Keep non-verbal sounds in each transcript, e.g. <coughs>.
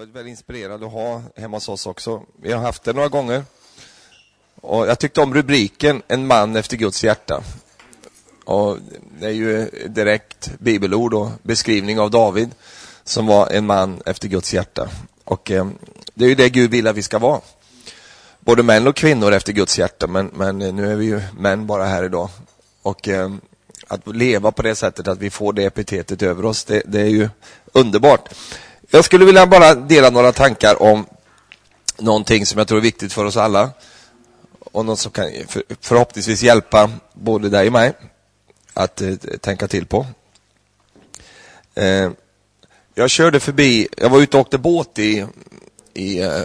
varit väldigt inspirerad att ha hemma hos oss också. Vi har haft det några gånger. Och jag tyckte om rubriken En man efter Guds hjärta. Och det är ju direkt bibelord och beskrivning av David som var en man efter Guds hjärta. Och eh, det är ju det Gud vill att vi ska vara. Både män och kvinnor efter Guds hjärta, men, men eh, nu är vi ju män bara här idag. Och eh, att leva på det sättet att vi får det epitetet över oss, det, det är ju underbart. Jag skulle vilja bara dela några tankar om någonting som jag tror är viktigt för oss alla och något som kan förhoppningsvis hjälpa både dig och mig att eh, tänka till på. Eh, jag körde förbi, jag var ute och åkte båt i, i eh,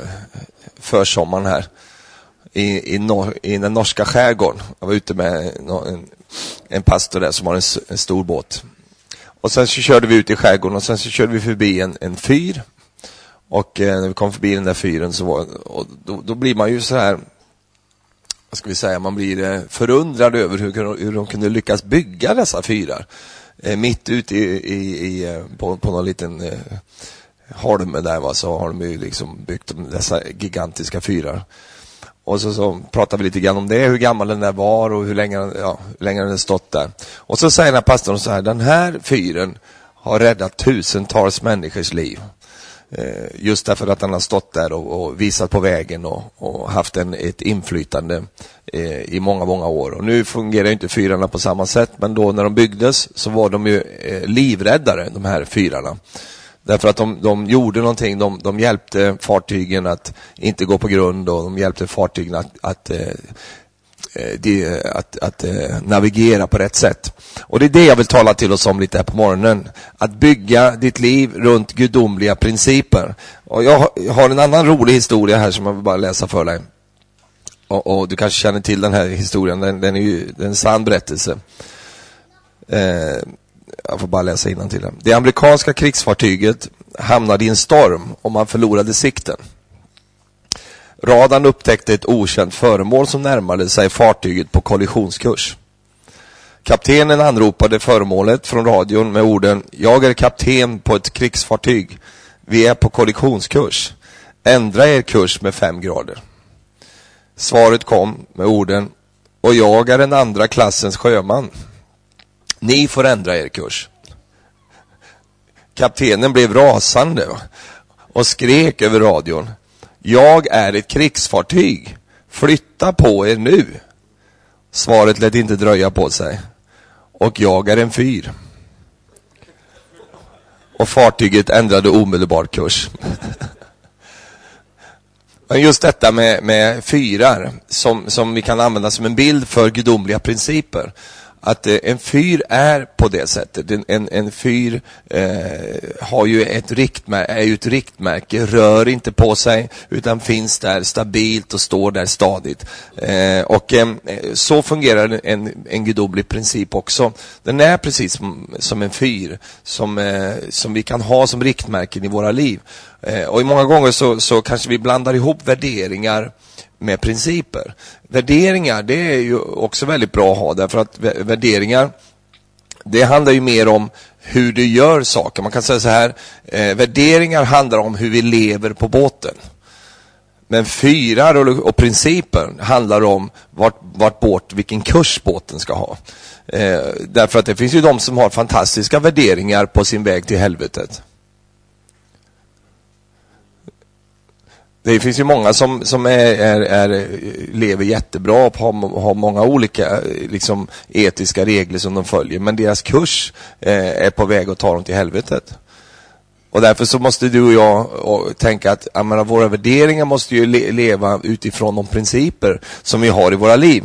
försommaren här i, i, nor, i den norska skärgården. Jag var ute med en, en pastor där som har en, en stor båt. Och sen så körde vi ut i skärgården och sen så körde vi förbi en, en fyr. Och eh, när vi kom förbi den där fyren så var, och då, då blir man ju så här, vad ska vi säga, man blir eh, förundrad över hur, hur de kunde lyckas bygga dessa fyrar. Eh, mitt ute i, i, i eh, på, på någon liten eh, holme där va, så har de ju liksom byggt dessa gigantiska fyrar. Och så, så pratar vi lite grann om det, hur gammal den där var och hur länge, ja, hur länge den har stått där. Och så säger den här pastorn så här, den här fyren har räddat tusentals människors liv. Eh, just därför att han har stått där och, och visat på vägen och, och haft en, ett inflytande eh, i många, många år. Och nu fungerar inte fyrarna på samma sätt, men då när de byggdes så var de ju eh, livräddare, de här fyrarna. Därför att de, de gjorde någonting, de, de hjälpte fartygen att inte gå på grund och de hjälpte fartygen att, att eh, eh, de, att, att eh, navigera på rätt sätt. Och det är det jag vill tala till oss om lite här på morgonen. Att bygga ditt liv runt gudomliga principer. Och jag har en annan rolig historia här som jag vill bara läsa för dig. Och, och du kanske känner till den här historien, den, den är ju den är en sann berättelse. Eh, jag får bara läsa till det. Det amerikanska krigsfartyget hamnade i en storm och man förlorade sikten. Radarn upptäckte ett okänt föremål som närmade sig fartyget på kollisionskurs. Kaptenen anropade föremålet från radion med orden Jag är kapten på ett krigsfartyg. Vi är på kollisionskurs. Ändra er kurs med fem grader. Svaret kom med orden Och jag är en andra klassens sjöman. Ni får ändra er kurs. Kaptenen blev rasande och skrek över radion. Jag är ett krigsfartyg. Flytta på er nu. Svaret lät inte dröja på sig. Och jag är en fyr. Och fartyget ändrade omedelbart kurs. <laughs> Men just detta med, med fyrar som, som vi kan använda som en bild för gudomliga principer att eh, en fyr är på det sättet. En, en, en fyr eh, har ju ett riktmärke, är ju ett riktmärke, rör inte på sig utan finns där stabilt och står där stadigt. Eh, och eh, så fungerar en, en gudomlig princip också. Den är precis som, som en fyr som, eh, som vi kan ha som riktmärken i våra liv. Eh, och i många gånger så, så kanske vi blandar ihop värderingar med principer. Värderingar, det är ju också väldigt bra att ha därför att värderingar, det handlar ju mer om hur du gör saker. Man kan säga så här, eh, värderingar handlar om hur vi lever på båten. Men fyrar och, och principer handlar om vart, vart båt, vilken kurs båten ska ha. Eh, därför att det finns ju de som har fantastiska värderingar på sin väg till helvetet. Det finns ju många som, som är, är, är, lever jättebra och har, har många olika eh, liksom, etiska regler som de följer, men deras kurs eh, är på väg att ta dem till helvetet. Och därför så måste du och jag och tänka att menar, våra värderingar måste ju le leva utifrån de principer som vi har i våra liv.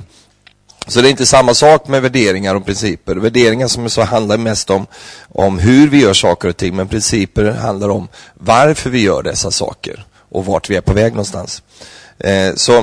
Så det är inte samma sak med värderingar och principer. Värderingar som så handlar mest om, om hur vi gör saker och ting, men principer handlar om varför vi gör dessa saker och vart vi är på väg någonstans. Eh, så,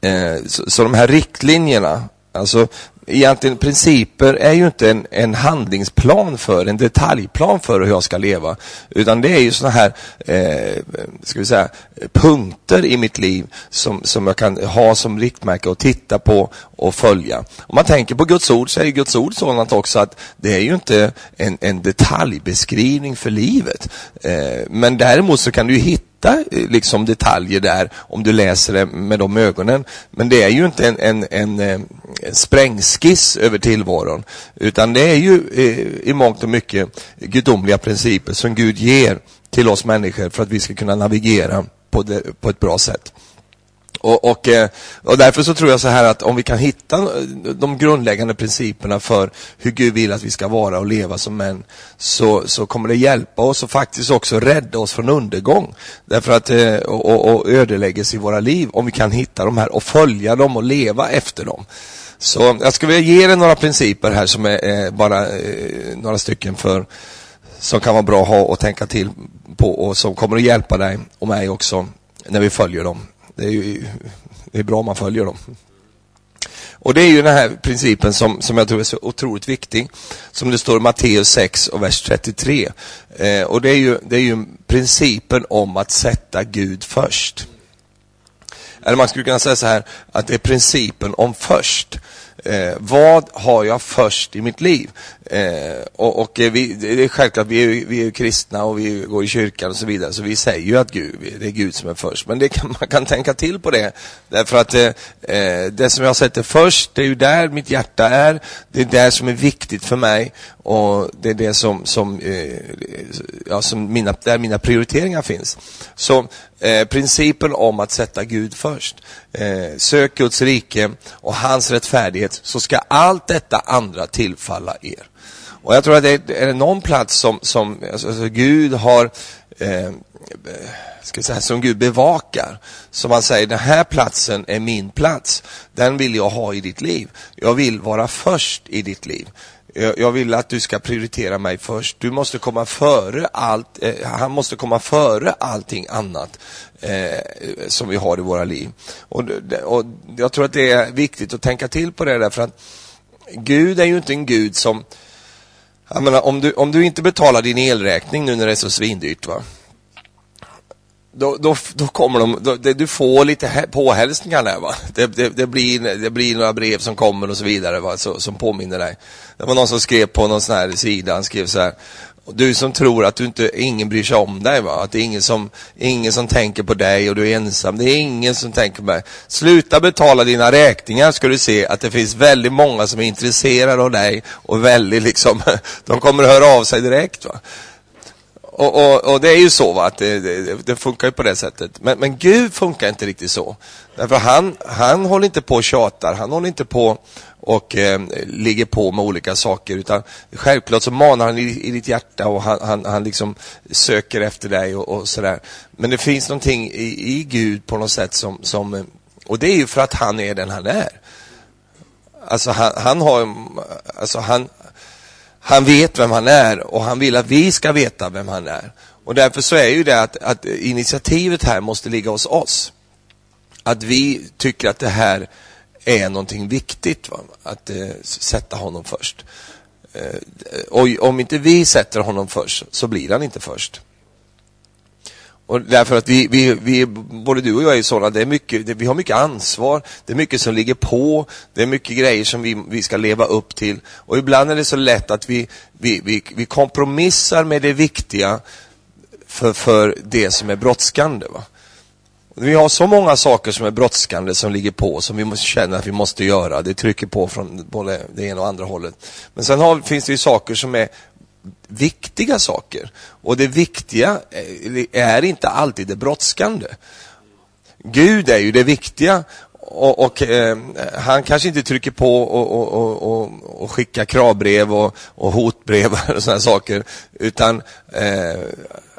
eh, så, så, de här riktlinjerna, alltså egentligen principer är ju inte en, en handlingsplan för, en detaljplan för hur jag ska leva. Utan det är ju sådana här, eh, ska vi säga, punkter i mitt liv som, som jag kan ha som riktmärke och titta på och följa. Om man tänker på Guds ord så är Guds ord sådant också att det är ju inte en, en detaljbeskrivning för livet. Eh, men däremot så kan du hitta hitta eh, liksom detaljer där om du läser det med de ögonen. Men det är ju inte en, en, en, en sprängskiss över tillvaron. Utan det är ju eh, i mångt och mycket gudomliga principer som Gud ger till oss människor för att vi ska kunna navigera på, det, på ett bra sätt. Och, och, eh, och, därför så tror jag så här att om vi kan hitta de grundläggande principerna för hur Gud vill att vi ska vara och leva som män, så, så kommer det hjälpa oss och faktiskt också rädda oss från undergång. Därför att, eh, och, och ödeläggelse i våra liv, om vi kan hitta de här och följa dem och leva efter dem. Så jag skulle vilja ge dig några principer här som är eh, bara några stycken för som kan vara bra att ha och tänka till på och som kommer att hjälpa dig och mig också när vi följer dem. Det är ju det är bra om man följer dem. Och det är ju den här principen som, som jag tror är så otroligt viktig. Som det står i Matteus 6 och vers 33. Eh, och det är, ju, det är ju principen om att sätta Gud först. Eller man skulle kunna säga så här, att det är principen om först. Eh, vad har jag först i mitt liv? Eh, och, och eh, vi, det är självklart, vi är, vi är kristna och vi går i kyrkan och så vidare, så vi säger ju att Gud, det är Gud som är först. Men det kan, <laughs> man kan tänka till på det, därför att eh, eh, det som jag sätter först, det är ju där mitt hjärta är, det är där som är viktigt för mig och det är det som, som, eh, ja, som mina, där mina prioriteringar finns. Så eh, principen om att sätta Gud först. Eh, sök Guds rike och hans rättfärdighet, så ska allt detta andra tillfalla er. Och jag tror att det är, är det någon plats som, som alltså, alltså Gud har eh, ska säga, som Gud bevakar. Som han säger, den här platsen är min plats. Den vill jag ha i ditt liv. Jag vill vara först i ditt liv jag vill att du ska prioritera mig först. Du måste komma före allt, eh, han måste komma före allting annat eh, som vi har i våra liv. Och, och jag tror att det är viktigt att tänka till på det därför att Gud är ju inte en Gud som, jag menar, om du, om du inte betalar din elräkning nu när det är så svindyrt va, då, då, då kommer de, då, det, du får lite påhälsningar där va. Det, det, det, blir, det blir några brev som kommer och så vidare va, så, som påminner dig. Det var någon som skrev på någon sån här sida, han skrev så här. Du som tror att du inte, ingen bryr sig om dig va, att det är ingen som, ingen som tänker på dig och du är ensam. Det är ingen som tänker på dig. Sluta betala dina räkningar ska du se att det finns väldigt många som är intresserade av dig och väldigt liksom, <laughs> de kommer att höra av sig direkt va. Och, och, och, det är ju så va, att det, det, det, funkar ju på det sättet. Men, men Gud funkar inte riktigt så. Därför han, han håller inte på och tjatar, han håller inte på och eh, ligger på med olika saker. Utan självklart så manar han i, i ditt hjärta och han, han, han liksom söker efter dig och, och sådär. Men det finns någonting i, i Gud på något sätt som, som, eh, och det är ju för att han är den han är. Alltså han, han har, alltså han, han vet vem han är och han vill att vi ska veta vem han är. Och därför så är ju det att, att initiativet här måste ligga hos oss. Att vi tycker att det här är någonting viktigt, va? att eh, sätta honom först. Eh, och om inte vi sätter honom först så blir han inte först. Och därför att vi, vi, vi, både du och jag är sådana, det är mycket, det, vi har mycket ansvar, det är mycket som ligger på, det är mycket grejer som vi, vi ska leva upp till. Och ibland är det så lätt att vi, vi, vi, vi kompromissar med det viktiga för, för det som är brådskande. Va? Vi har så många saker som är brådskande som ligger på, som vi måste känna att vi måste göra. Det trycker på från både det ena och andra hållet. Men sen har, finns det ju saker som är viktiga saker. Och det viktiga eh, är inte alltid det brådskande. Gud är ju det viktiga och, och eh, han kanske inte trycker på och, och, och, och skickar kravbrev och, och hotbrev och <laughs> sådana saker. Utan eh,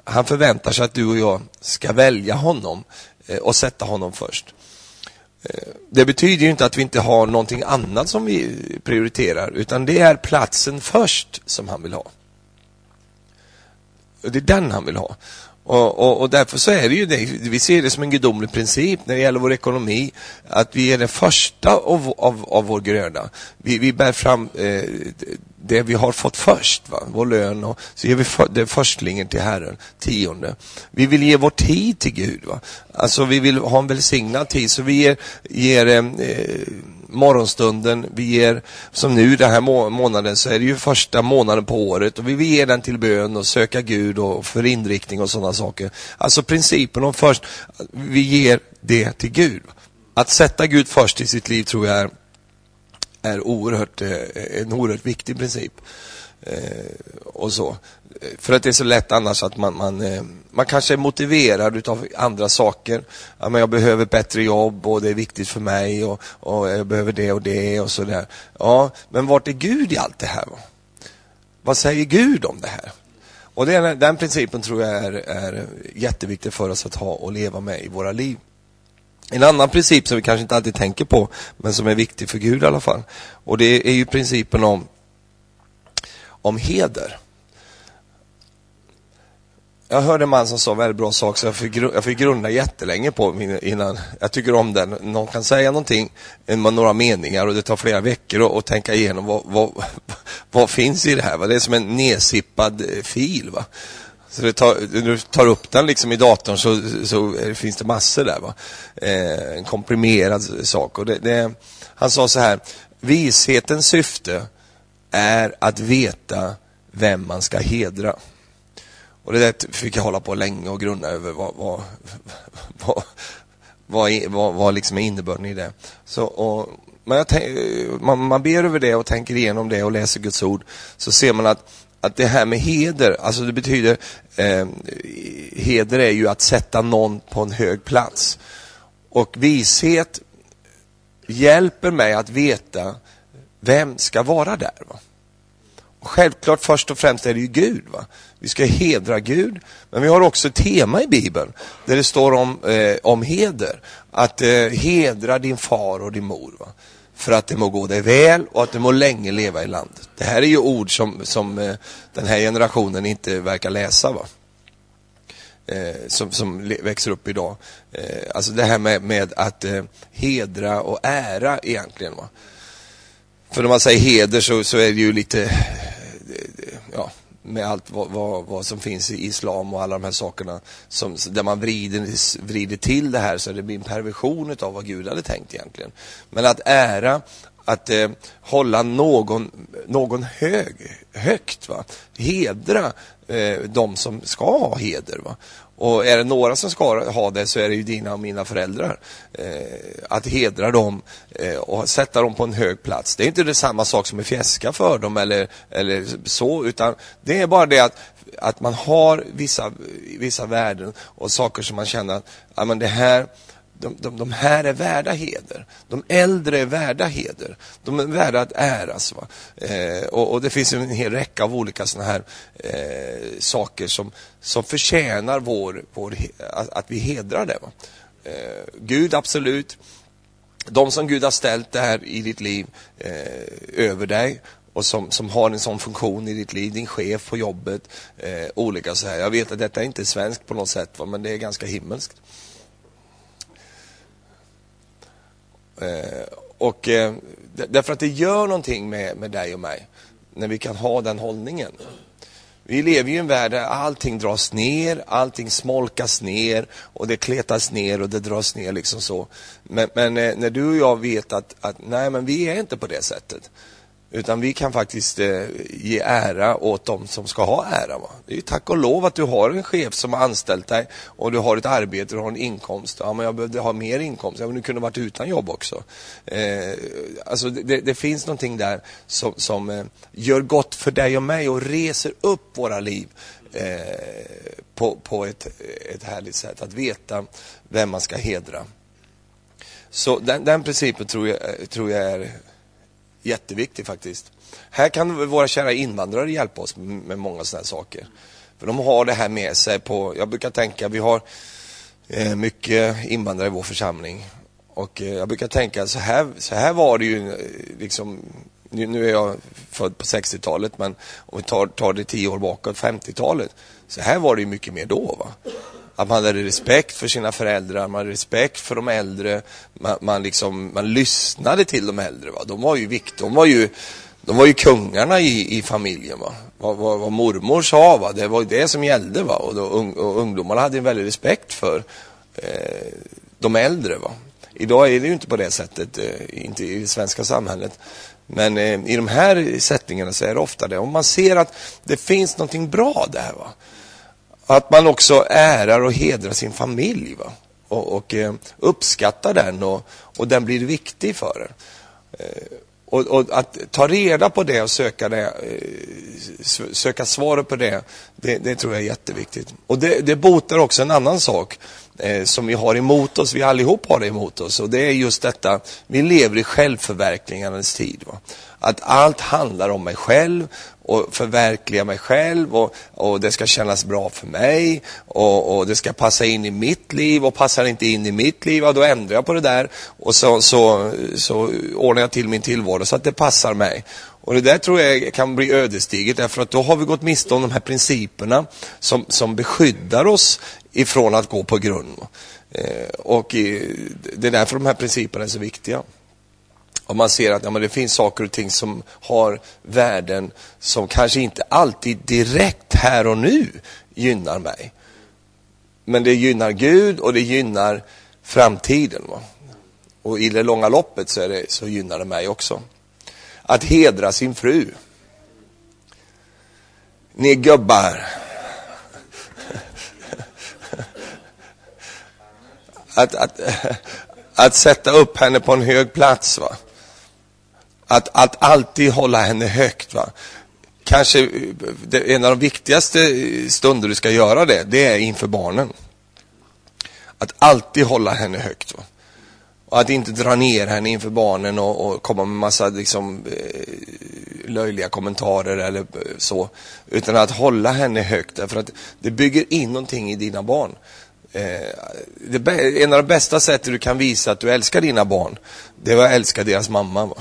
han förväntar sig att du och jag ska välja honom eh, och sätta honom först. Eh, det betyder ju inte att vi inte har någonting annat som vi prioriterar, utan det är platsen först som han vill ha. Det är den han vill ha. Och, och, och, därför så är det ju det, vi ser det som en gudomlig princip när det gäller vår ekonomi, att vi är den första av, av, av vår gröda. Vi, vi bär fram eh, det vi har fått först, va? vår lön, och så ger vi för, det förstlingen till Herren, tionde. Vi vill ge vår tid till Gud. Va? Alltså vi vill ha en välsignad tid, så vi ger, ger eh, morgonstunden, vi ger, som nu den här må månaden så är det ju första månaden på året och vi vill ge den till bön och söka Gud och för inriktning och sådana saker. Alltså principen om först, vi ger det till Gud. Att sätta Gud först i sitt liv tror jag är, är oerhört, eh, en oerhört viktig princip. Eh, och så. För att det är så lätt annars att man, man, eh, man kanske är motiverad av andra saker. Ja, men jag behöver bättre jobb och det är viktigt för mig och, och jag behöver det och det och sådär. Ja, men vart är Gud i allt det här? Vad säger Gud om det här? Och den, den principen tror jag är, är jätteviktig för oss att ha och leva med i våra liv. En annan princip som vi kanske inte alltid tänker på, men som är viktig för Gud i alla fall. Och det är ju principen om, om heder. Jag hörde en man som sa en väldigt bra sak, så jag fick, jag fick grunda jättelänge på min, innan jag tycker om den. Någon kan säga någonting med några meningar och det tar flera veckor att tänka igenom vad, vad, <laughs> vad finns i det här. Va? Det är som en nedsippad eh, fil. Va? Så det tar, när du tar upp den liksom i datorn så, så finns det massor där. Va? Eh, en komprimerad sak. Och det, det, han sa så här, vishetens syfte är att veta vem man ska hedra. Och det där fick jag hålla på länge och grunna över vad, vad, <laughs> vad, vad, vad, vad liksom är innebörden i det. Så, och, men man, man ber över det och tänker igenom det och läser Guds ord så ser man att, att det här med heder, alltså det betyder, eh, heder är ju att sätta någon på en hög plats. Och vishet hjälper mig att veta vem ska vara där. Va? Självklart först och främst är det ju Gud. Va? Vi ska hedra Gud, men vi har också ett tema i Bibeln där det står om, eh, om heder. Att eh, hedra din far och din mor. Va? För att det må gå dig väl och att du må länge leva i landet. Det här är ju ord som, som eh, den här generationen inte verkar läsa. Va? Eh, som, som växer upp idag. Eh, alltså det här med, med att eh, hedra och ära egentligen. Va? För när man säger heder så, så är det ju lite, ja, med allt vad, vad, vad, som finns i islam och alla de här sakerna. Som, där man vrider, vrider till det här så det blir en perversion av vad Gud hade tänkt egentligen. Men att ära, att eh, hålla någon, någon hög, högt, va? hedra eh, de som ska ha heder. Va? Och är det några som ska ha det så är det ju dina och mina föräldrar. Eh, att hedra dem eh, och sätta dem på en hög plats. Det är inte det samma sak som att fjäska för dem eller, eller så, utan det är bara det att, att man har vissa, vissa värden och saker som man känner att ja, men det här de, de, de här är värda heder. De äldre är värda heder. De är värda att äras. Eh, och, och, det finns en hel räcka av olika sådana här eh, saker som, som förtjänar vår, vår, att, att vi hedrar det. Eh, Gud, absolut. De som Gud har ställt det här i ditt liv eh, över dig och som, som har en sån funktion i ditt liv, din chef på jobbet, eh, olika så här. Jag vet att detta är inte svenskt på något sätt, va? men det är ganska himmelskt. Eh, Eh, och eh, därför att det gör någonting med, med dig och mig när vi kan ha den hållningen. Vi lever ju i en värld där allting dras ner, allting smolkas ner och det kletas ner och det dras ner liksom så. Men, men eh, när du och jag vet att, att nej men vi är inte på det sättet. Utan vi kan faktiskt eh, ge ära åt dem som ska ha ära. Va? Det är ju tack och lov att du har en chef som har anställt dig och du har ett arbete, du har en inkomst. Ja, men jag behövde ha mer inkomst. Ja, men du kunde varit utan jobb också. Eh, alltså det, det, finns någonting där som, som eh, gör gott för dig och mig och reser upp våra liv eh, på, på ett, ett härligt sätt. Att veta vem man ska hedra. Så den, den principen tror jag, tror jag är Jätteviktig faktiskt. Här kan våra kära invandrare hjälpa oss med många sådana här saker. För de har det här med sig på, jag brukar tänka, vi har eh, mycket invandrare i vår församling. Och eh, jag brukar tänka, så här, så här var det ju eh, liksom, nu, nu är jag född på 60-talet, men om vi tar, tar det tio år bakåt, 50-talet, Så här var det ju mycket mer då. Va? Att man hade respekt för sina föräldrar, man hade respekt för de äldre, man, man, liksom, man lyssnade till de äldre. Va? De var ju viktiga, de var ju, de var ju kungarna i, i familjen. Va? Vad, vad, vad mormor sa, va? det var ju det som gällde. Va? Och, då, och ungdomarna hade en väldig respekt för eh, de äldre. Va? Idag är det ju inte på det sättet, eh, inte i det svenska samhället. Men eh, i de här sättningarna så är det ofta det. Om man ser att det finns någonting bra där. Va? Att man också ärar och hedrar sin familj. Va? Och, och eh, uppskattar den och, och den blir viktig för en. Eh, och, och, att ta reda på det och söka, det, eh, söka svaret på det, det, det, tror jag är jätteviktigt. Och det, det botar också en annan sak eh, som vi har emot oss, vi allihop har det emot oss. Och det är just detta, vi lever i självförverkligandets tid. Va? Att allt handlar om mig själv och förverkliga mig själv och, och det ska kännas bra för mig och, och, det ska passa in i mitt liv och passar inte in i mitt liv, ja, då ändrar jag på det där och så, så, så ordnar jag till min tillvaro så att det passar mig. Och det där tror jag kan bli ödesdigert därför att då har vi gått miste om de här principerna som, som beskyddar oss ifrån att gå på grund. Eh, och det är därför de här principerna är så viktiga. Om man ser att ja, men det finns saker och ting som har värden som kanske inte alltid direkt här och nu gynnar mig. Men det gynnar Gud och det gynnar framtiden. Va? Och i det långa loppet så, är det, så gynnar det mig också. Att hedra sin fru. Ni gubbar. <laughs> Att, att, att sätta upp henne på en hög plats. va att, att alltid hålla henne högt. Va? Kanske det, en av de viktigaste stunder du ska göra det, det är inför barnen. Att alltid hålla henne högt. Va? Och att inte dra ner henne inför barnen och, och komma med massa liksom, eh, löjliga kommentarer eller eh, så. Utan att hålla henne högt, därför att det bygger in någonting i dina barn. Eh, det, en av de bästa sätten du kan visa att du älskar dina barn, det är att älska deras mamma. Va?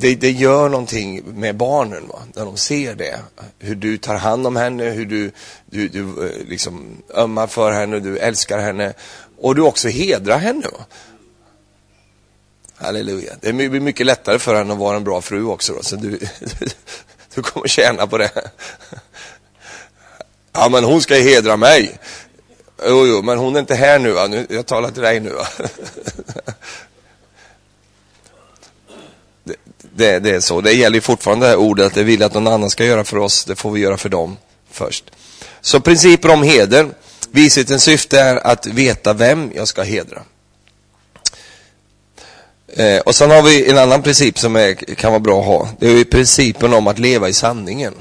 Det, det gör någonting med barnen va? när de ser det. Hur du tar hand om henne, hur du, du, du eh, liksom ömmar för henne, du älskar henne och du också hedrar henne. Va? Halleluja. Det blir mycket lättare för henne att vara en bra fru också då, så du, <laughs> du kommer tjäna på det. Ja, men hon ska hedra mig. Jo, jo, men hon är inte här nu, va? nu jag talar till dig nu. Va? <laughs> det, det är så. Det gäller fortfarande det här ordet att det vill att någon annan ska göra för oss, det får vi göra för dem först. Så principer om heder. Vishetens syfte är att veta vem jag ska hedra. Eh, och sen har vi en annan princip som är, kan vara bra att ha. Det är principen om att leva i sanningen.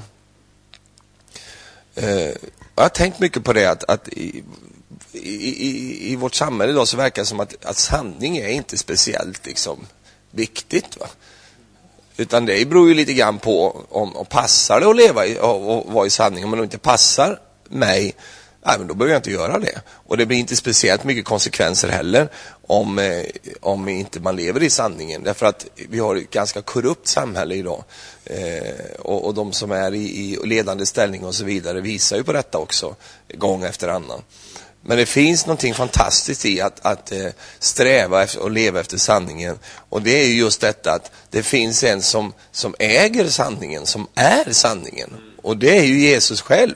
Eh, jag har tänkt mycket på det att, att i, i, i, vårt samhälle idag så verkar det som att, att sanning är inte speciellt liksom, viktigt. Va? Utan det beror ju lite grann på om, om passar det att leva i, och, och vara i sanning. Om det inte passar mig, nej, men då behöver jag inte göra det. Och det blir inte speciellt mycket konsekvenser heller om, eh, om inte man lever i sanningen. Därför att vi har ett ganska korrupt samhälle idag. Eh, och, och de som är i, i ledande ställning och så vidare visar ju på detta också, gång efter annan. Men det finns någonting fantastiskt i att, att eh, sträva efter och leva efter sanningen. Och det är ju just detta att det finns en som, som äger sanningen, som är sanningen. Och det är ju Jesus själv.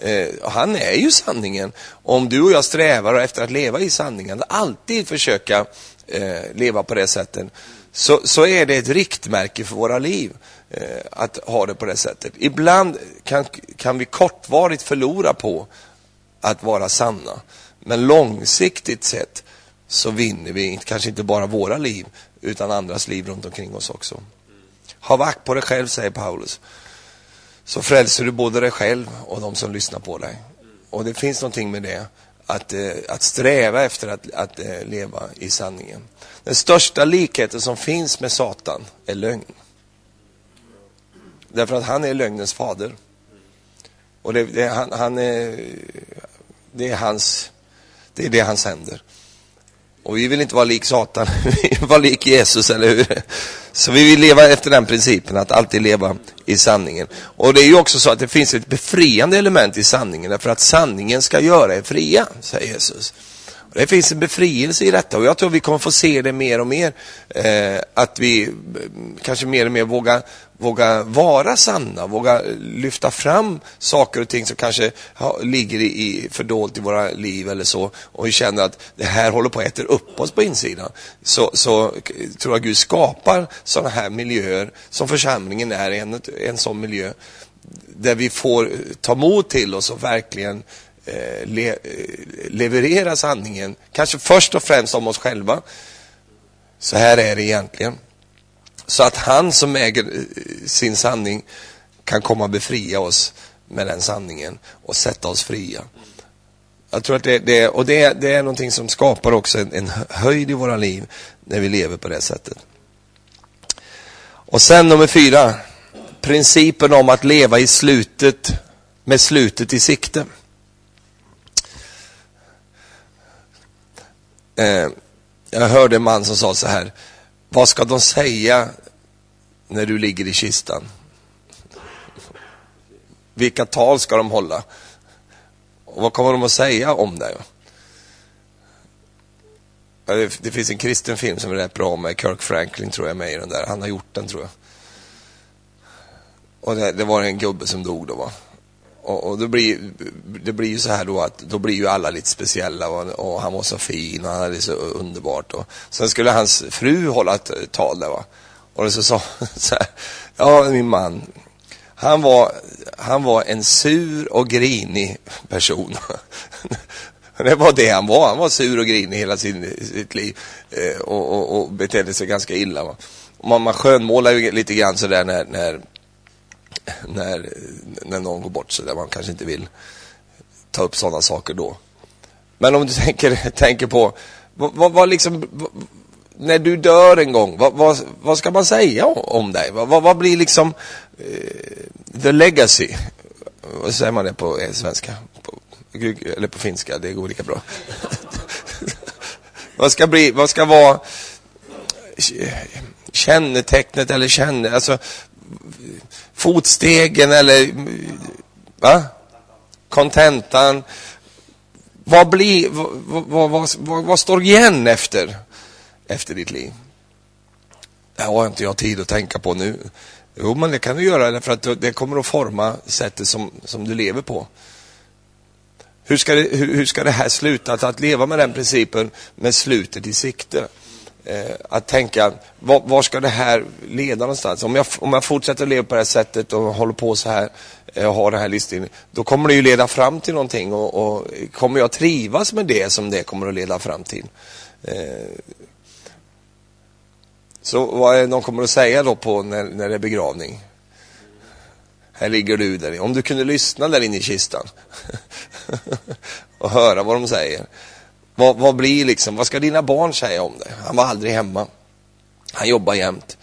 Eh, han är ju sanningen. Om du och jag strävar efter att leva i sanningen, att alltid försöka eh, leva på det sättet, så, så är det ett riktmärke för våra liv eh, att ha det på det sättet. Ibland kan, kan vi kortvarigt förlora på att vara sanna. Men långsiktigt sett så vinner vi kanske inte bara våra liv utan andras liv runt omkring oss också. Ha vakt på dig själv, säger Paulus. Så frälser du både dig själv och de som lyssnar på dig. Och det finns någonting med det, att, eh, att sträva efter att, att eh, leva i sanningen. Den största likheten som finns med Satan är lögn. Därför att han är lögnens fader. Och det, det, han, han, är, det är hans, det är det han sänder. Och vi vill inte vara lik Satan, <laughs> vi vill vara lik Jesus, eller hur? Så vi vill leva efter den principen, att alltid leva i sanningen. Och det är ju också så att det finns ett befriande element i sanningen, därför att sanningen ska göra er fria, säger Jesus. Det finns en befrielse i detta och jag tror vi kommer få se det mer och mer. Eh, att vi eh, kanske mer och mer vågar, våga vara sanna, vågar lyfta fram saker och ting som kanske ha, ligger i, fördolt i våra liv eller så. Och vi känner att det här håller på att äta upp oss på insidan. Så, så tror jag Gud skapar sådana här miljöer som församlingen är en, en sån miljö. Där vi får ta mod till oss och verkligen Eh, le, eh, leverera sanningen, kanske först och främst om oss själva. Så här är det egentligen. Så att han som äger eh, sin sanning kan komma och befria oss med den sanningen och sätta oss fria. Jag tror att det, det, och det, det är någonting som skapar också en, en höjd i våra liv när vi lever på det sättet. Och sen nummer fyra, principen om att leva i slutet med slutet i sikte. Eh, jag hörde en man som sa så här, vad ska de säga när du ligger i kistan? Vilka tal ska de hålla? Och vad kommer de att säga om dig? Det, det finns en kristen film som är rätt bra med Kirk Franklin tror jag med i den där. Han har gjort den tror jag. Och det, det var en gubbe som dog då va. Och, och det, blir, det blir ju så här då att då blir ju alla lite speciella och, och han var så fin och han hade det så underbart. Och, sen skulle hans fru hålla ett tal där va. Och så sa <laughs> så här, ja min man, han var, han var en sur och grinig person. <laughs> Det var det han var. Han var sur och grinig hela sin, sitt liv eh, och, och, och betedde sig ganska illa. Va? Man, man skönmålar ju lite grann sådär när, när <laughs> när, när någon går bort så där man kanske inte vill ta upp sådana saker då. Men om du <laughs> tänker, tänker på, vad, vad, vad liksom, vad, när du dör en gång, vad, vad, vad ska man säga om dig? Vad, vad, blir liksom uh, the legacy? Vad säger man det på eh, svenska? På, eller på finska, det går lika bra. <laughs> vad ska bli, vad ska vara kännetecknet eller känne, alltså fotstegen eller va? kontentan. Vad, blir, vad, vad, vad, vad, står igen efter, efter ditt liv? Det har inte jag tid att tänka på nu. Jo, men det kan du göra för att det kommer att forma sättet som, som du lever på. Hur ska, det, hur, hur ska det här sluta? Att, att leva med den principen med slutet i sikte eh, att tänka, var, var, ska det här leda någonstans? Om jag, om jag fortsätter leva på det här sättet och håller på så här eh, och har den här listan, då kommer det ju leda fram till någonting och, och, kommer jag trivas med det som det kommer att leda fram till? Eh, så vad är det de kommer att säga då på när, när det är begravning? Här ligger du där. Om du kunde lyssna där inne i kistan <laughs> och höra vad de säger. Vad, vad blir liksom, vad ska dina barn säga om det? Han var aldrig hemma. Han jobbar jämt.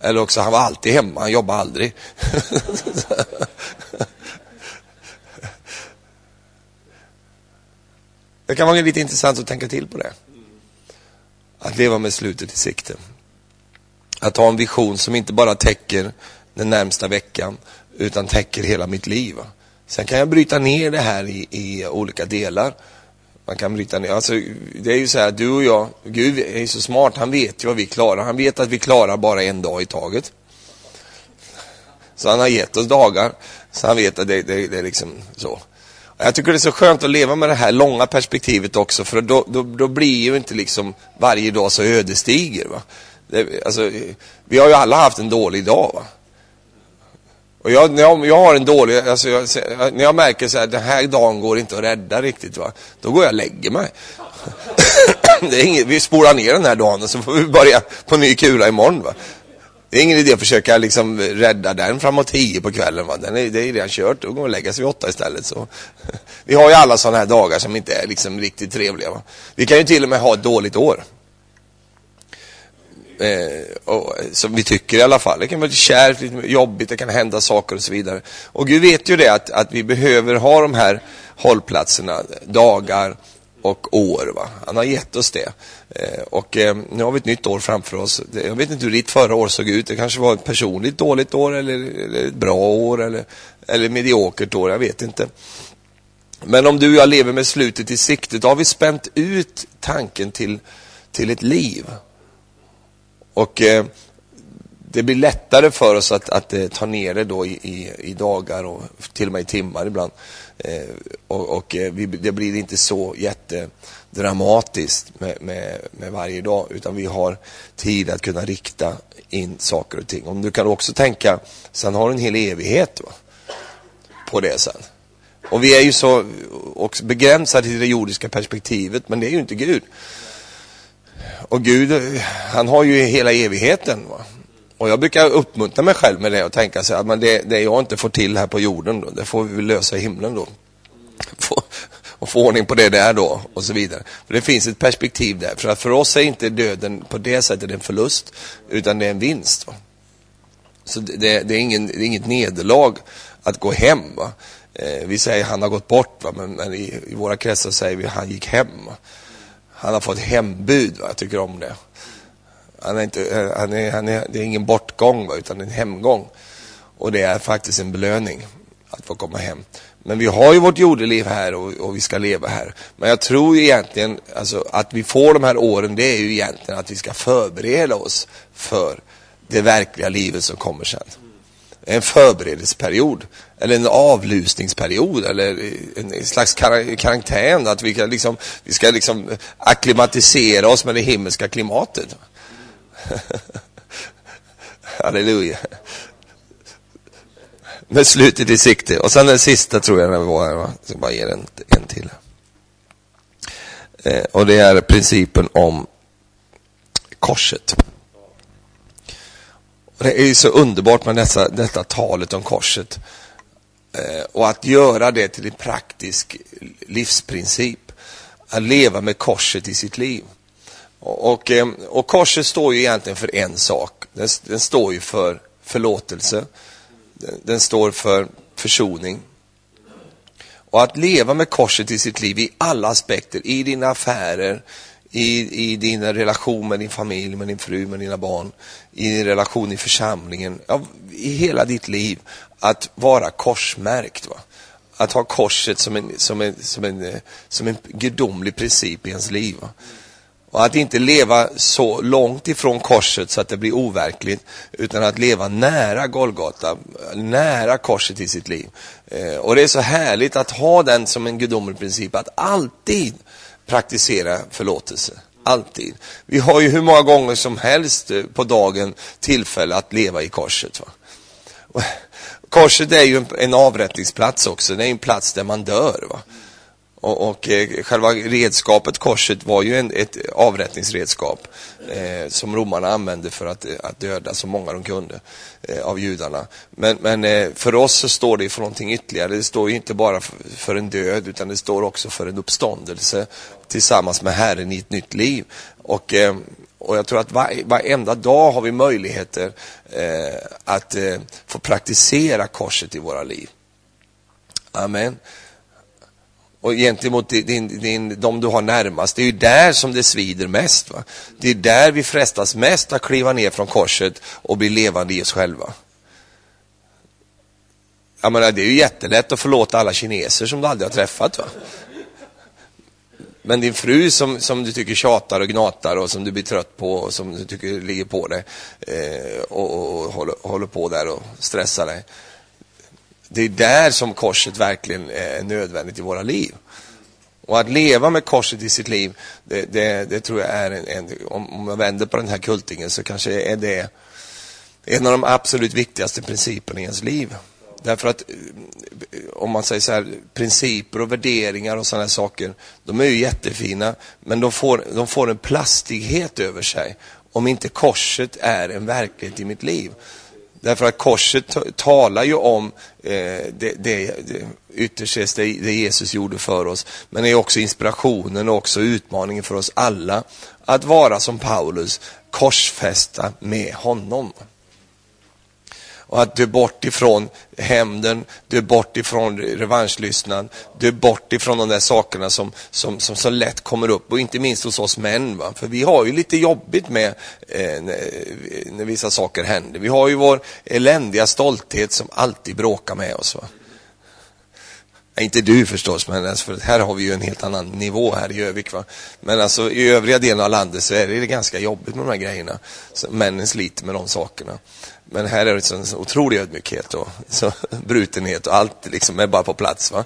Eller också, han var alltid hemma, han jobbade aldrig. <laughs> det kan vara lite intressant att tänka till på det. Att leva med slutet i sikte. Att ha en vision som inte bara täcker den närmsta veckan, utan täcker hela mitt liv. Sen kan jag bryta ner det här i, i olika delar man kan bryta ner. Alltså, det är ju så här, du och jag, Gud är ju så smart, han vet ju vad vi klarar. Han vet att vi klarar bara en dag i taget. Så han har gett oss dagar, så han vet att det, det, det är liksom så. Jag tycker det är så skönt att leva med det här långa perspektivet också, för då, då, då blir ju inte liksom varje dag så ödesdiger. Va? Det, alltså, vi har ju alla haft en dålig dag. Va? Och jag, när jag, jag har en dålig, alltså jag, när jag märker så här, den här dagen går inte att rädda riktigt va, då går jag och lägger mig. <coughs> det är inget, vi spolar ner den här dagen och så får vi börja på ny kula imorgon va. Det är ingen idé att försöka liksom rädda den framåt tio på kvällen va. Den är, det är redan kört, då går man och lägga sig vid åtta istället. Så. <laughs> Vi har ju alla sådana här dagar som inte är liksom riktigt trevliga va. Vi kan ju till och med ha ett dåligt år eh, och, eh, som vi tycker i alla fall. Det kan vara kärvt, lite jobbigt, det kan hända saker och så vidare. Och Gud vet ju det att, att vi behöver ha de här hållplatserna, dagar och år. Va? Han har gett oss det. Eh, och eh, nu har vi ett nytt år framför oss. Jag vet inte hur ditt förra år såg ut. Det kanske var ett personligt dåligt år eller, eller ett bra år eller, eller mediokert år. Jag vet inte. Men om du och jag lever med slutet i sikte, då har vi spänt ut tanken till, till ett liv. Och eh, det blir lättare för oss att, att eh, ta ner det då i, i, i, dagar och till och med i timmar ibland. Eh, och, och eh, vi, det blir inte så jättedramatiskt med, med, med, varje dag, utan vi har tid att kunna rikta in saker och ting. Om du kan också tänka, sen har du en hel evighet va? på det sen. Och vi är ju så också begränsade till det jordiska perspektivet, men det är ju inte Gud. Och Gud, han har ju hela evigheten. Va? Och jag brukar uppmuntra mig själv med det och tänka så att men det, det jag inte får till här på jorden då, det får vi lösa i himlen då. Få, och få ordning på det där då och så vidare. För det finns ett perspektiv där. För att för oss är inte döden på det sättet en förlust, utan det är en vinst. Va? Så det, det, är ingen, det är inget nederlag att gå hem. Va? Eh, vi säger han har gått bort, va? men, men i, i, våra kretsar säger vi han gick hem. Va? Han har fått hembud, va? jag tycker om det. Han är inte, han är, han är, det är ingen bortgång, va? utan en hemgång. Och det är faktiskt en belöning att få komma hem. Men vi har ju vårt jordeliv här och, och, vi ska leva här. Men jag tror egentligen, alltså, att vi får de här åren, det är ju egentligen att vi ska förbereda oss för det verkliga livet som kommer sen en förberedelseperiod eller en avlusningsperiod eller en slags karantän. Att vi, kan liksom, vi ska liksom akklimatisera oss med det himmelska klimatet. <laughs> Halleluja. Med slutet i sikte. Och sen den sista tror jag den var här. Va? Jag ska bara ge en, en till. Eh, och det är principen om korset. Och det är så underbart med dessa, detta talet om korset. Eh, och att göra det till en praktisk livsprincip. Att leva med korset i sitt liv. Och, eh, och korset står ju egentligen för en sak. Den, den står ju för förlåtelse. Den, den står för försoning. Och att leva med korset i sitt liv i alla aspekter, i dina affärer, i, i din relation med din familj, med din fru, med dina barn, i din relation i församlingen, ja, i hela ditt liv, att vara korsmärkt. Va? Att ha korset som en, som en, som en, eh, som en gudomlig princip i ens liv. Va? Och att inte leva så långt ifrån korset så att det blir overkligt, utan att leva nära Golgata, nära korset i sitt liv. Eh, och det är så härligt att ha den som en gudomlig princip, att alltid praktisera förlåtelse. Alltid. Vi har ju hur många gånger som helst eh, på dagen tillfälle att leva i korset. Va? Korset är ju en avrättningsplats också, det är en plats där man dör. Va? Och, och eh, själva redskapet, korset, var ju en, ett avrättningsredskap eh, som romarna använde för att, eh, att döda så många de kunde eh, av judarna. Men, men eh, för oss så står det för någonting ytterligare. Det står ju inte bara för, för, en död, utan det står också för en uppståndelse tillsammans med Herren i ett nytt liv. Och, eh, och jag tror att var, varenda dag har vi möjligheter eh, att eh, få praktisera korset i våra liv. Amen och gentemot din, din, de du har närmast. Det är ju där som det svider mest. Va? Det är där vi frestas mest att kliva ner från korset och bli levande i oss själva. Jag menar, det är ju jättelätt att förlåta alla kineser som du aldrig har träffat. Va? Men din fru som, som du tycker tjatar och gnatar och som du blir trött på och som du tycker ligger på dig eh, och, och, och håller, håller på där och stressar dig det är där som korset verkligen är nödvändigt i våra liv. Och att leva med korset i sitt liv, det, det, det tror jag är en, en, om man vänder på den här kultingen så kanske är det en av de absolut viktigaste principerna i ens liv. Därför att eh, om man säger så här, principer och värderingar och sådana saker, de är ju jättefina, men de får, de får en plastighet över sig om inte korset är en verklighet i mitt liv. Därför att korset talar ju om eh, det, det, det, ytterst det, det Jesus gjorde för oss. Men det är också inspirationen och också utmaningen för oss alla att vara som Paulus, korsfästa med honom. Och att du är bort ifrån hämnden, du är bort ifrån revanschlystnad, du är bort ifrån de där sakerna som, som, som så lätt kommer upp och inte minst hos oss män. Va? För vi har ju lite jobbigt med eh, när, när vissa saker händer. Vi har ju vår eländiga stolthet som alltid bråkar med oss. Va? Inte du förstås, men alltså, för här har vi ju en helt annan nivå här i Övik. Va? Men alltså i övriga delen av landet så är det ganska jobbigt med de här grejerna. Så männen sliter med de sakerna. Men här är det en så otrolig ödmjukhet och så <laughs> brutenhet och allt liksom är bara på plats. Va?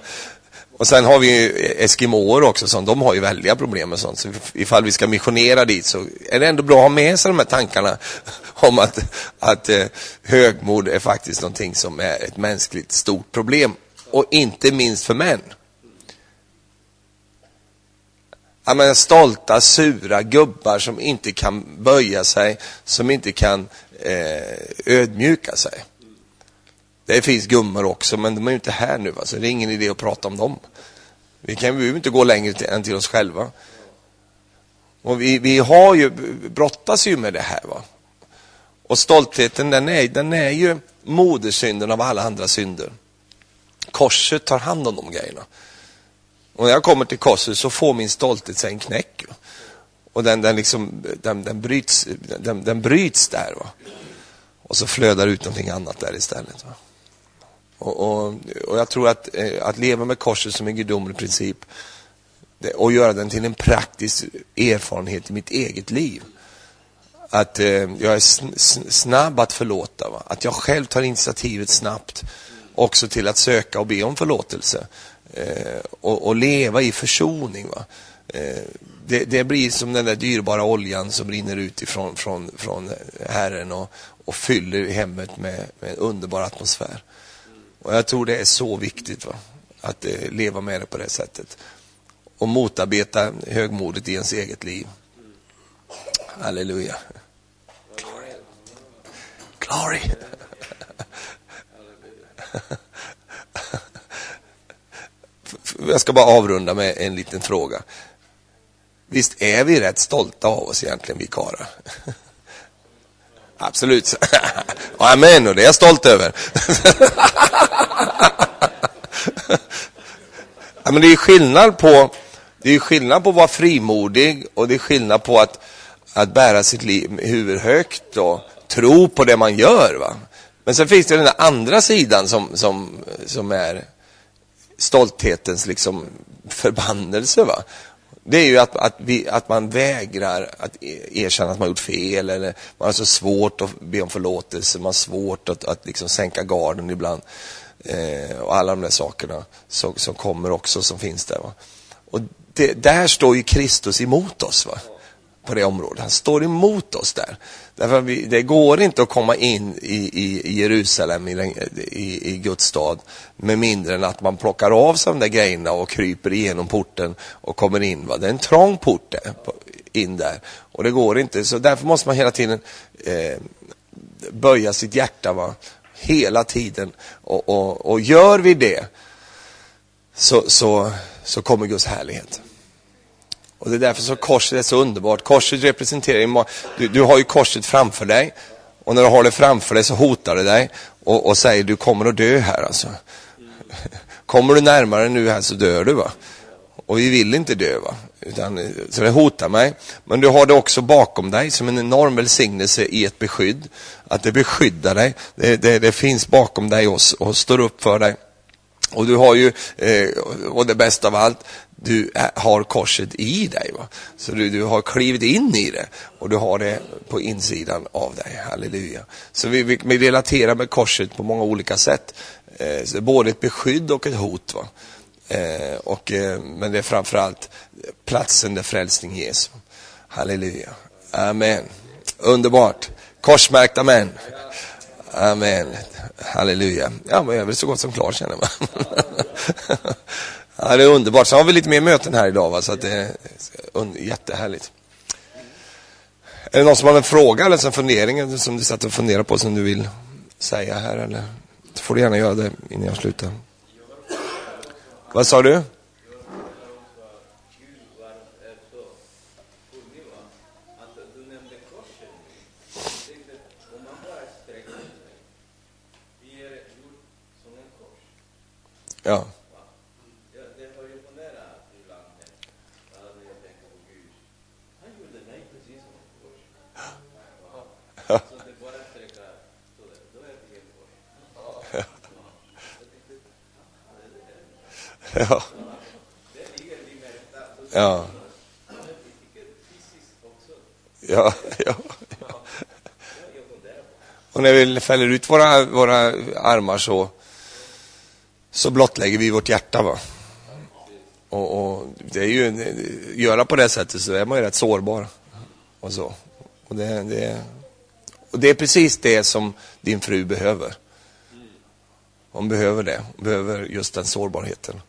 Och sen har vi eskimåer också, som de har ju väldiga problem med sånt. Så ifall vi ska missionera dit så är det ändå bra att ha med sig de här tankarna <laughs> om att, att eh, högmod är faktiskt någonting som är ett mänskligt stort problem och inte minst för män. Jag menar, stolta, sura gubbar som inte kan böja sig, som inte kan eh, ödmjuka sig. Det finns gummor också, men de är ju inte här nu, va? så det är ingen idé att prata om dem. Vi kan ju inte gå längre till, än till oss själva. Och vi, vi har ju, brottas ju med det här. va. Och stoltheten, den är, den är ju modersynden av alla andra synder korset tar hand om de grejerna. Och när jag kommer till korset så får min stolthet sig en knäck. Och den, den, liksom, den, den, bryts, den, den bryts där. Va? Och så flödar ut någonting annat där istället. Va? Och, och, och jag tror att, eh, att leva med korset som en gudomlig princip och göra den till en praktisk erfarenhet i mitt eget liv. Att eh, jag är snabb att förlåta, va? att jag själv tar initiativet snabbt också till att söka och be om förlåtelse eh, och, och, leva i försoning. Va? Eh, det, det, blir som den där dyrbara oljan som rinner ut ifrån från, från Herren och, och fyller hemmet med, med, en underbar atmosfär. Och Jag tror det är så viktigt va? att eh, leva med det på det sättet och motarbeta högmodet i ens eget liv. Halleluja. Glory. Glory. <laughs> Jag ska bara avrunda med en liten fråga. Visst är vi rätt stolta av oss egentligen, vi karlar? <laughs> Absolut. <laughs> Amen, och det är jag stolt över. ja, men det är skillnad på det är skillnad på att vara frimodig och det är skillnad på att, att bära sitt liv, huvud högt och tro på det man gör. Va? Men sen finns det den andra sidan som, som, som är stolthetens liksom förbannelse. Va? Det är ju att, att, vi, att man vägrar att e, erkänna att man gjort fel eller man har så svårt att be om förlåtelse, man har svårt att, att liksom sänka garden ibland. Eh, och alla de där sakerna som, som kommer också, som finns där. Va? Och det, där står ju Kristus emot oss. Va? På det området. Han står emot oss där. Därför vi, det går inte att komma in i, i, Jerusalem, i, den, i, i, Guds stad, med mindre än att man plockar av sig de där grejerna och kryper igenom porten och kommer in. Va? Det är en trång port där, in där och det går inte. Så därför måste man hela tiden eh, böja sitt hjärta, va? hela tiden. Och, och, och gör vi det så, så, så kommer Guds härlighet. Och det är därför så korset är så underbart. Korset representerar, du, du har ju korset framför dig. Och när du har det framför dig så hotar det dig och, och säger du kommer att dö här alltså. <laughs> Kommer du närmare nu här så dör du va. Och vi vill inte dö va. Utan, så det hotar mig. Men du har det också bakom dig som en enorm välsignelse i ett beskydd. Att det beskyddar dig. Det, det, det finns bakom dig och, och står upp för dig. Och du har ju, eh, och det bästa av allt, du har korset i dig. Va? Så du, du har klivit in i det och du har det på insidan av dig. Halleluja. Så vi, vi, vi relaterar med korset på många olika sätt. Eh, så både ett beskydd och ett hot. Va? Eh, och, eh, men det är framförallt platsen där frälsning ges. Halleluja. Amen. Underbart. Korsmärkta män. Amen. Halleluja. Ja, men jag är väl så gott som klar känner man. ja, det är underbart. Så har vi lite mer möten här idag, va? så att det är jättehärligt. Är det någon som har en fråga eller en fundering som du satt och funderade på som du vill säga här? Eller? Så får du gärna göra det innan jag slutar. Vad sa du? Ja. Ja. Ja. Ja. Ja, ja. Och när vi fäller ut våra, våra armar så, så blottlägger vi vårt hjärta. Va? Och, och det är ju, göra på det sättet så är man ju rätt sårbar. Och så. Och det, det, och det är precis det som din fru behöver. Hon behöver det. Hon behöver just den sårbarheten.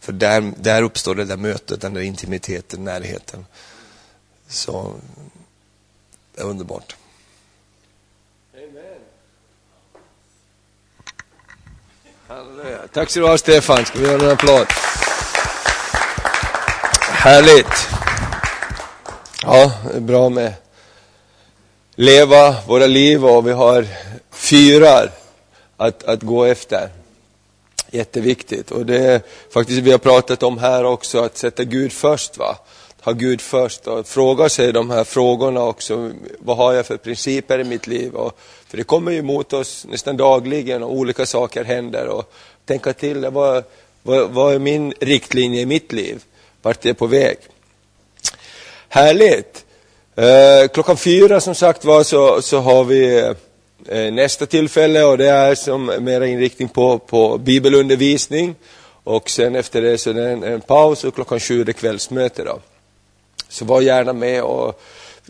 För där, där uppstår det där mötet, den där intimiteten, närheten. Så det är underbart. Amen. Halleluja. Tack så du ha Stefan, ska vi göra en applåd? Härligt. Ja, det är bra med leva våra liv och vi har fyrar att, att gå efter. Jätteviktigt. Och det är faktiskt vi har pratat om här också, att sätta Gud först. va ha Gud först och fråga sig de här frågorna också. Vad har jag för principer i mitt liv? Och, för det kommer ju mot oss nästan dagligen och olika saker händer. Och tänka till, vad, vad, vad är min riktlinje i mitt liv? Vart är jag på väg? Härligt! Eh, klockan fyra som sagt var så, så har vi eh, nästa tillfälle och det är som mera inriktning på, på bibelundervisning. Och sen efter det så är det en, en paus och klockan sju är det kvällsmöte. Då. Så var gärna med och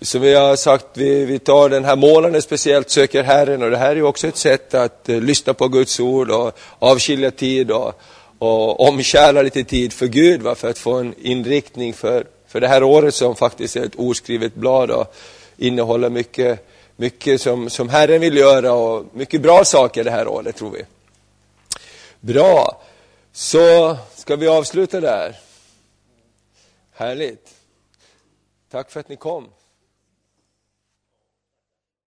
som vi har sagt, vi, vi tar den här månaden speciellt, söker Herren och det här är ju också ett sätt att eh, lyssna på Guds ord och avskilja tid och, och omkärla lite tid för Gud va, för att få en inriktning för, för det här året som faktiskt är ett oskrivet blad och innehåller mycket, mycket som, som Herren vill göra och mycket bra saker det här året tror vi. Bra, så ska vi avsluta där. Härligt. Tack för att ni kom.